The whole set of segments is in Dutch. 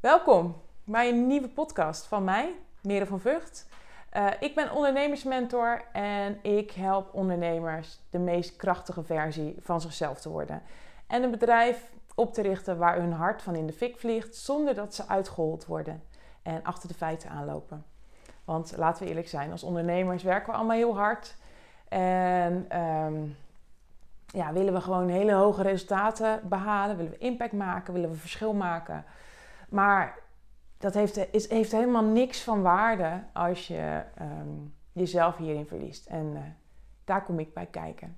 Welkom bij een nieuwe podcast van mij, Mere van Vught. Uh, ik ben ondernemersmentor en ik help ondernemers de meest krachtige versie van zichzelf te worden. En een bedrijf op te richten waar hun hart van in de fik vliegt, zonder dat ze uitgehold worden en achter de feiten aanlopen. Want laten we eerlijk zijn, als ondernemers werken we allemaal heel hard. En um, ja, willen we gewoon hele hoge resultaten behalen, willen we impact maken, willen we verschil maken. Maar dat heeft, is, heeft helemaal niks van waarde als je um, jezelf hierin verliest. En uh, daar kom ik bij kijken.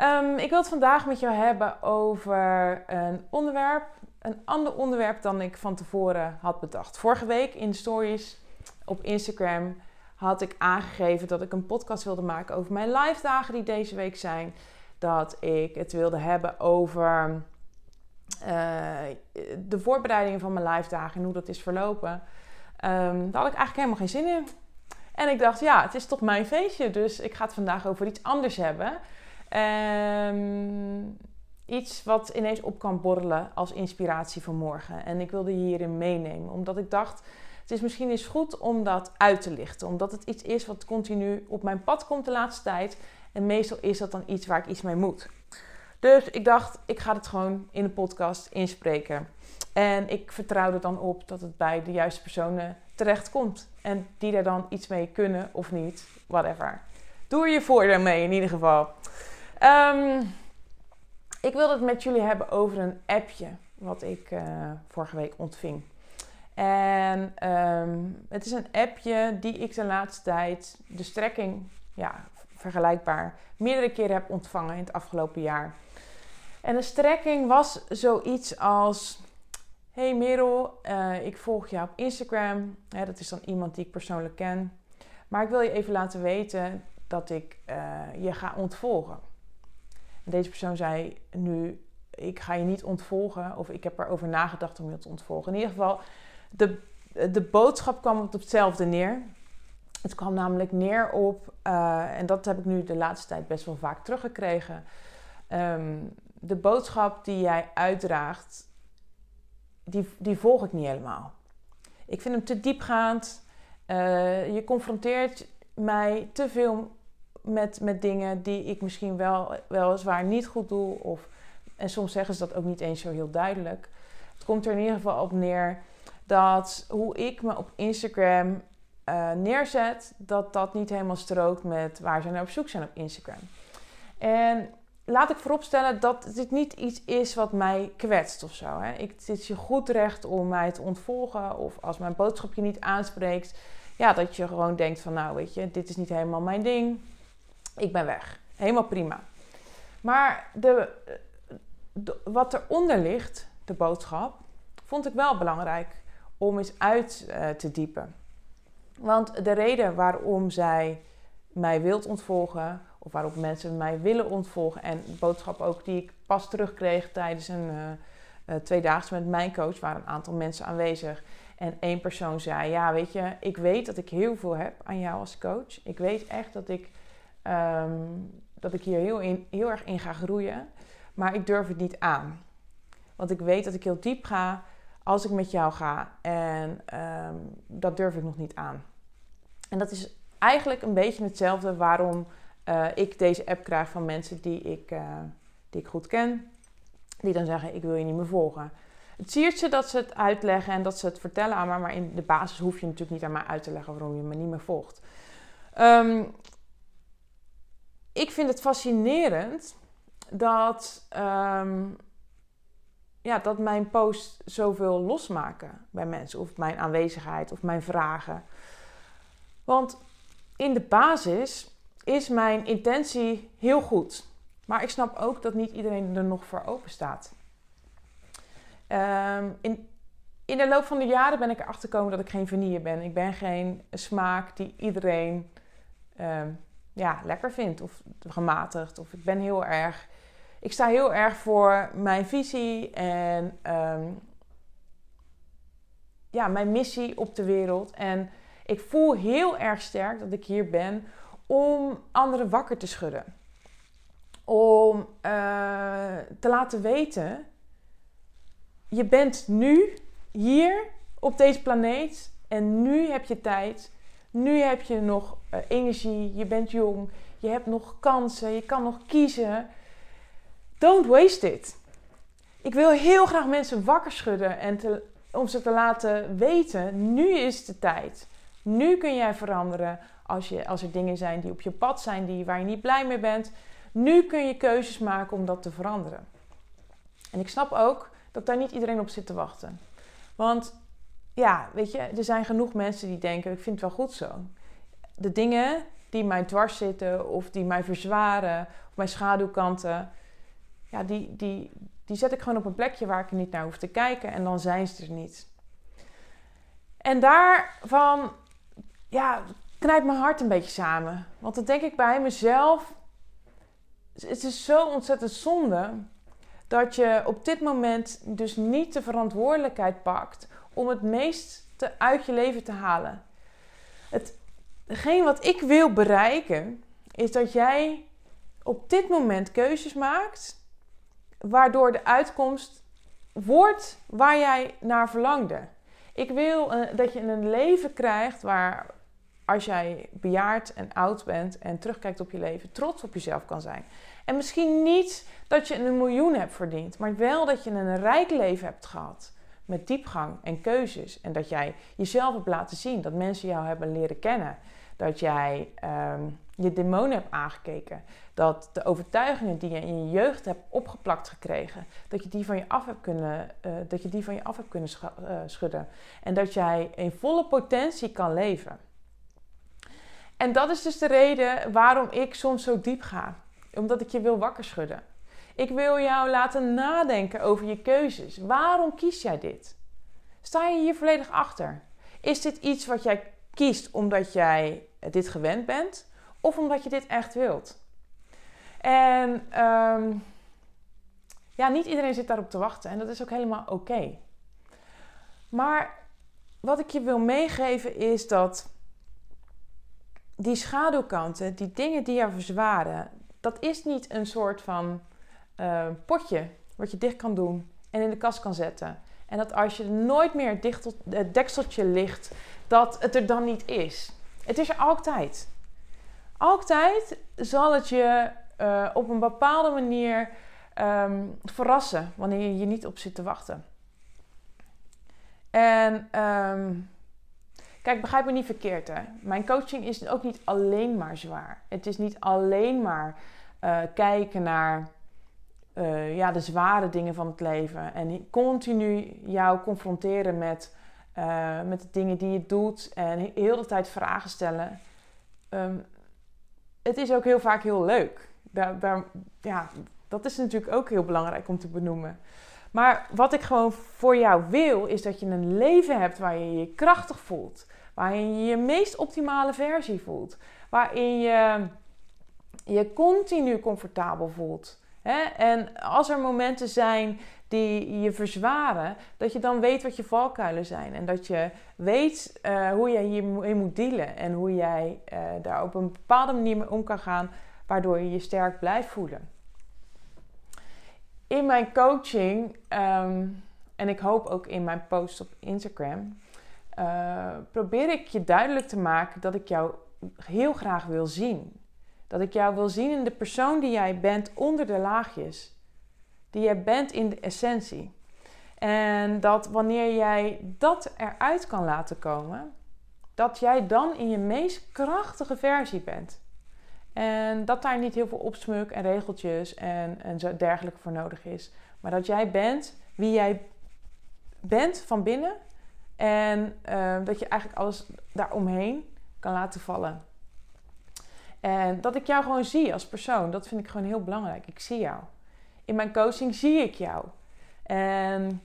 Um, ik wil het vandaag met jou hebben over een onderwerp. Een ander onderwerp dan ik van tevoren had bedacht. Vorige week in stories op Instagram had ik aangegeven dat ik een podcast wilde maken over mijn live dagen die deze week zijn. Dat ik het wilde hebben over uh, de voorbereidingen van mijn live dagen en hoe dat is verlopen. Um, daar had ik eigenlijk helemaal geen zin in. En ik dacht, ja, het is toch mijn feestje, dus ik ga het vandaag over iets anders hebben. Um, iets wat ineens op kan borrelen als inspiratie voor morgen. En ik wilde hierin meenemen, omdat ik dacht, het is misschien eens goed om dat uit te lichten. Omdat het iets is wat continu op mijn pad komt de laatste tijd. En meestal is dat dan iets waar ik iets mee moet. Dus ik dacht, ik ga het gewoon in de podcast inspreken. En ik vertrouw er dan op dat het bij de juiste personen terecht komt. En die daar dan iets mee kunnen of niet, whatever. Doe je voordeel mee in ieder geval. Um, ik wil het met jullie hebben over een appje wat ik uh, vorige week ontving. En um, het is een appje die ik de laatste tijd, de strekking, ja, vergelijkbaar, meerdere keren heb ontvangen in het afgelopen jaar. En de strekking was zoiets als: Hey Merel, uh, ik volg jou op Instagram. Dat is dan iemand die ik persoonlijk ken. Maar ik wil je even laten weten dat ik uh, je ga ontvolgen. En deze persoon zei nu: Ik ga je niet ontvolgen, of ik heb erover nagedacht om je te ontvolgen. In ieder geval, de, de boodschap kwam op hetzelfde neer. Het kwam namelijk neer op, uh, en dat heb ik nu de laatste tijd best wel vaak teruggekregen. Um, de boodschap die jij uitdraagt, die, die volg ik niet helemaal. Ik vind hem te diepgaand. Uh, je confronteert mij te veel met, met dingen die ik misschien wel weliswaar niet goed doe. Of, en soms zeggen ze dat ook niet eens zo heel duidelijk. Het komt er in ieder geval op neer dat hoe ik me op Instagram uh, neerzet, dat dat niet helemaal strookt met waar ze naar op zoek zijn op Instagram. En laat ik vooropstellen dat dit niet iets is wat mij kwetst of zo. Hè. Ik, het is je goed recht om mij te ontvolgen of als mijn boodschap je niet aanspreekt, ja, dat je gewoon denkt van nou weet je, dit is niet helemaal mijn ding, ik ben weg. Helemaal prima. Maar de, de, wat eronder ligt, de boodschap, vond ik wel belangrijk om eens uit uh, te diepen. Want de reden waarom zij mij wilt ontvolgen, of waarop mensen mij willen ontvolgen, en de boodschap ook die ik pas terugkreeg tijdens een uh, tweedaagse met mijn coach, waren een aantal mensen aanwezig. En één persoon zei: Ja, weet je, ik weet dat ik heel veel heb aan jou als coach. Ik weet echt dat ik, um, dat ik hier heel, in, heel erg in ga groeien, maar ik durf het niet aan. Want ik weet dat ik heel diep ga als ik met jou ga. En um, dat durf ik nog niet aan. En dat is eigenlijk een beetje hetzelfde waarom uh, ik deze app krijg van mensen die ik, uh, die ik goed ken. Die dan zeggen, ik wil je niet meer volgen. Het siert ze dat ze het uitleggen en dat ze het vertellen aan mij. Maar in de basis hoef je natuurlijk niet aan mij uit te leggen waarom je me niet meer volgt. Um, ik vind het fascinerend dat, um, ja, dat mijn posts zoveel losmaken bij mensen. Of mijn aanwezigheid of mijn vragen. Want in de basis is mijn intentie heel goed. Maar ik snap ook dat niet iedereen er nog voor open staat. Um, in, in de loop van de jaren ben ik erachter gekomen dat ik geen vanille ben. Ik ben geen smaak die iedereen um, ja, lekker vindt of gematigd. Of ik ben heel erg. Ik sta heel erg voor mijn visie en um, ja, mijn missie op de wereld. En ik voel heel erg sterk dat ik hier ben om anderen wakker te schudden. Om uh, te laten weten, je bent nu hier op deze planeet en nu heb je tijd. Nu heb je nog uh, energie, je bent jong, je hebt nog kansen, je kan nog kiezen. Don't waste it. Ik wil heel graag mensen wakker schudden en om ze te laten weten: nu is de tijd. Nu kun jij veranderen als, je, als er dingen zijn die op je pad zijn die, waar je niet blij mee bent. Nu kun je keuzes maken om dat te veranderen. En ik snap ook dat daar niet iedereen op zit te wachten. Want ja, weet je, er zijn genoeg mensen die denken: ik vind het wel goed zo. De dingen die mij dwars zitten of die mij verzwaren, of mijn schaduwkanten, ja, die, die, die zet ik gewoon op een plekje waar ik niet naar hoef te kijken en dan zijn ze er niet. En daarvan, ja, knijpt mijn hart een beetje samen. Want dan denk ik bij mezelf, het is zo ontzettend zonde dat je op dit moment dus niet de verantwoordelijkheid pakt om het meest uit je leven te halen. Hetgeen wat ik wil bereiken is dat jij op dit moment keuzes maakt waardoor de uitkomst wordt waar jij naar verlangde. Ik wil uh, dat je een leven krijgt waar als jij bejaard en oud bent en terugkijkt op je leven, trots op jezelf kan zijn. En misschien niet dat je een miljoen hebt verdiend, maar wel dat je een rijk leven hebt gehad. Met diepgang en keuzes. En dat jij jezelf hebt laten zien. Dat mensen jou hebben leren kennen. Dat jij um, je demonen hebt aangekeken. Dat de overtuigingen die je in je jeugd hebt opgeplakt gekregen, dat je die van je af hebt kunnen, uh, dat je die van je af hebt kunnen uh, schudden. En dat jij in volle potentie kan leven. En dat is dus de reden waarom ik soms zo diep ga. Omdat ik je wil wakker schudden. Ik wil jou laten nadenken over je keuzes. Waarom kies jij dit? Sta je hier volledig achter? Is dit iets wat jij kiest omdat jij dit gewend bent? Of omdat je dit echt wilt? En um, ja, niet iedereen zit daarop te wachten. En dat is ook helemaal oké. Maar wat ik je wil meegeven is dat die schaduwkanten, die dingen die jou verzwaren, dat is niet een soort van uh, potje wat je dicht kan doen en in de kast kan zetten. En dat als je nooit meer dicht tot, het dekseltje ligt, dat het er dan niet is. Het is er altijd. Altijd zal het je uh, op een bepaalde manier um, verrassen wanneer je je niet op zit te wachten. En um, Kijk, begrijp me niet verkeerd hè. Mijn coaching is ook niet alleen maar zwaar. Het is niet alleen maar uh, kijken naar uh, ja, de zware dingen van het leven. En continu jou confronteren met, uh, met de dingen die je doet. En heel de tijd vragen stellen. Um, het is ook heel vaak heel leuk. Daar, daar, ja, dat is natuurlijk ook heel belangrijk om te benoemen. Maar wat ik gewoon voor jou wil, is dat je een leven hebt waar je je krachtig voelt. Waarin je je meest optimale versie voelt. Waarin je je continu comfortabel voelt. Hè? En als er momenten zijn die je verzwaren, dat je dan weet wat je valkuilen zijn. En dat je weet uh, hoe jij hiermee moet dealen. En hoe jij uh, daar op een bepaalde manier mee om kan gaan, waardoor je je sterk blijft voelen. In mijn coaching, um, en ik hoop ook in mijn post op Instagram, uh, probeer ik je duidelijk te maken dat ik jou heel graag wil zien. Dat ik jou wil zien in de persoon die jij bent onder de laagjes. Die jij bent in de essentie. En dat wanneer jij dat eruit kan laten komen, dat jij dan in je meest krachtige versie bent. En dat daar niet heel veel opsmuk en regeltjes en, en zo dergelijke voor nodig is. Maar dat jij bent wie jij bent van binnen en uh, dat je eigenlijk alles daaromheen kan laten vallen. En dat ik jou gewoon zie als persoon, dat vind ik gewoon heel belangrijk. Ik zie jou. In mijn coaching zie ik jou. En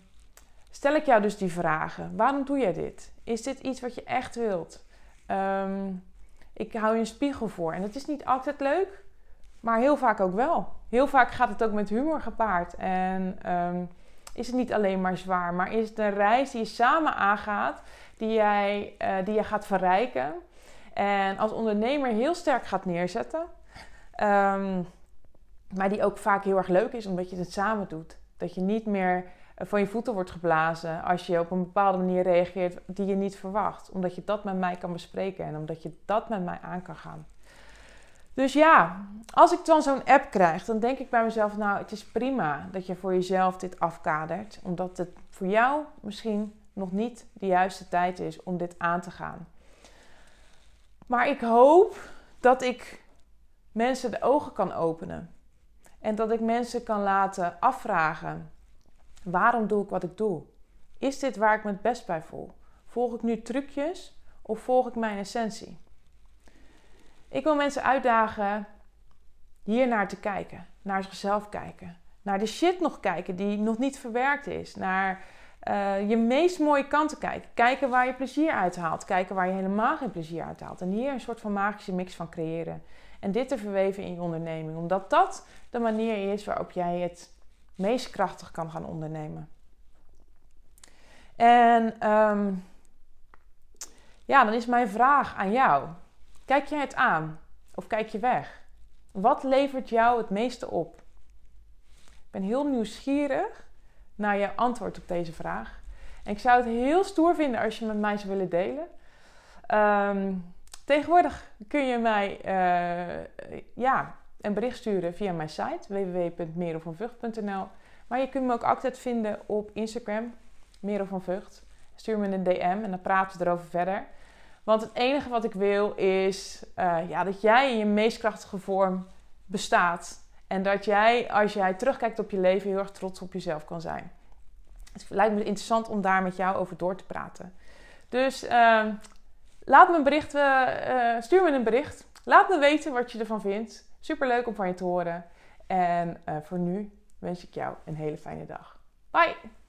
stel ik jou dus die vragen. Waarom doe jij dit? Is dit iets wat je echt wilt? Um, ik hou je een spiegel voor. En dat is niet altijd leuk, maar heel vaak ook wel. Heel vaak gaat het ook met humor gepaard. En um, is het niet alleen maar zwaar, maar is het een reis die je samen aangaat, die jij, uh, die je gaat verrijken. En als ondernemer heel sterk gaat neerzetten. Um, maar die ook vaak heel erg leuk is, omdat je het samen doet. Dat je niet meer van je voeten wordt geblazen als je op een bepaalde manier reageert die je niet verwacht. Omdat je dat met mij kan bespreken en omdat je dat met mij aan kan gaan. Dus ja, als ik dan zo'n app krijg, dan denk ik bij mezelf: Nou, het is prima dat je voor jezelf dit afkadert, omdat het voor jou misschien nog niet de juiste tijd is om dit aan te gaan. Maar ik hoop dat ik mensen de ogen kan openen. En dat ik mensen kan laten afvragen: waarom doe ik wat ik doe? Is dit waar ik me het best bij voel? Volg ik nu trucjes of volg ik mijn essentie? Ik wil mensen uitdagen hier naar te kijken, naar zichzelf kijken, naar de shit nog kijken die nog niet verwerkt is, naar uh, je meest mooie kanten kijken, kijken waar je plezier uit haalt, kijken waar je helemaal geen plezier uit haalt en hier een soort van magische mix van creëren. En dit te verweven in je onderneming, omdat dat de manier is waarop jij het meest krachtig kan gaan ondernemen. En um, ja, dan is mijn vraag aan jou. Kijk je het aan of kijk je weg? Wat levert jou het meeste op? Ik ben heel nieuwsgierig naar je antwoord op deze vraag. En ik zou het heel stoer vinden als je met mij zou willen delen. Um, tegenwoordig kun je mij uh, ja, een bericht sturen via mijn site www.merovanvucht.nl. Maar je kunt me ook altijd vinden op Instagram, Merel van. Stuur me een DM en dan praten we erover verder. Want het enige wat ik wil is uh, ja, dat jij in je meest krachtige vorm bestaat. En dat jij, als jij terugkijkt op je leven, heel erg trots op jezelf kan zijn. Het lijkt me interessant om daar met jou over door te praten. Dus uh, laat me een bericht, uh, stuur me een bericht. Laat me weten wat je ervan vindt. Super leuk om van je te horen. En voor nu wens ik jou een hele fijne dag. Bye!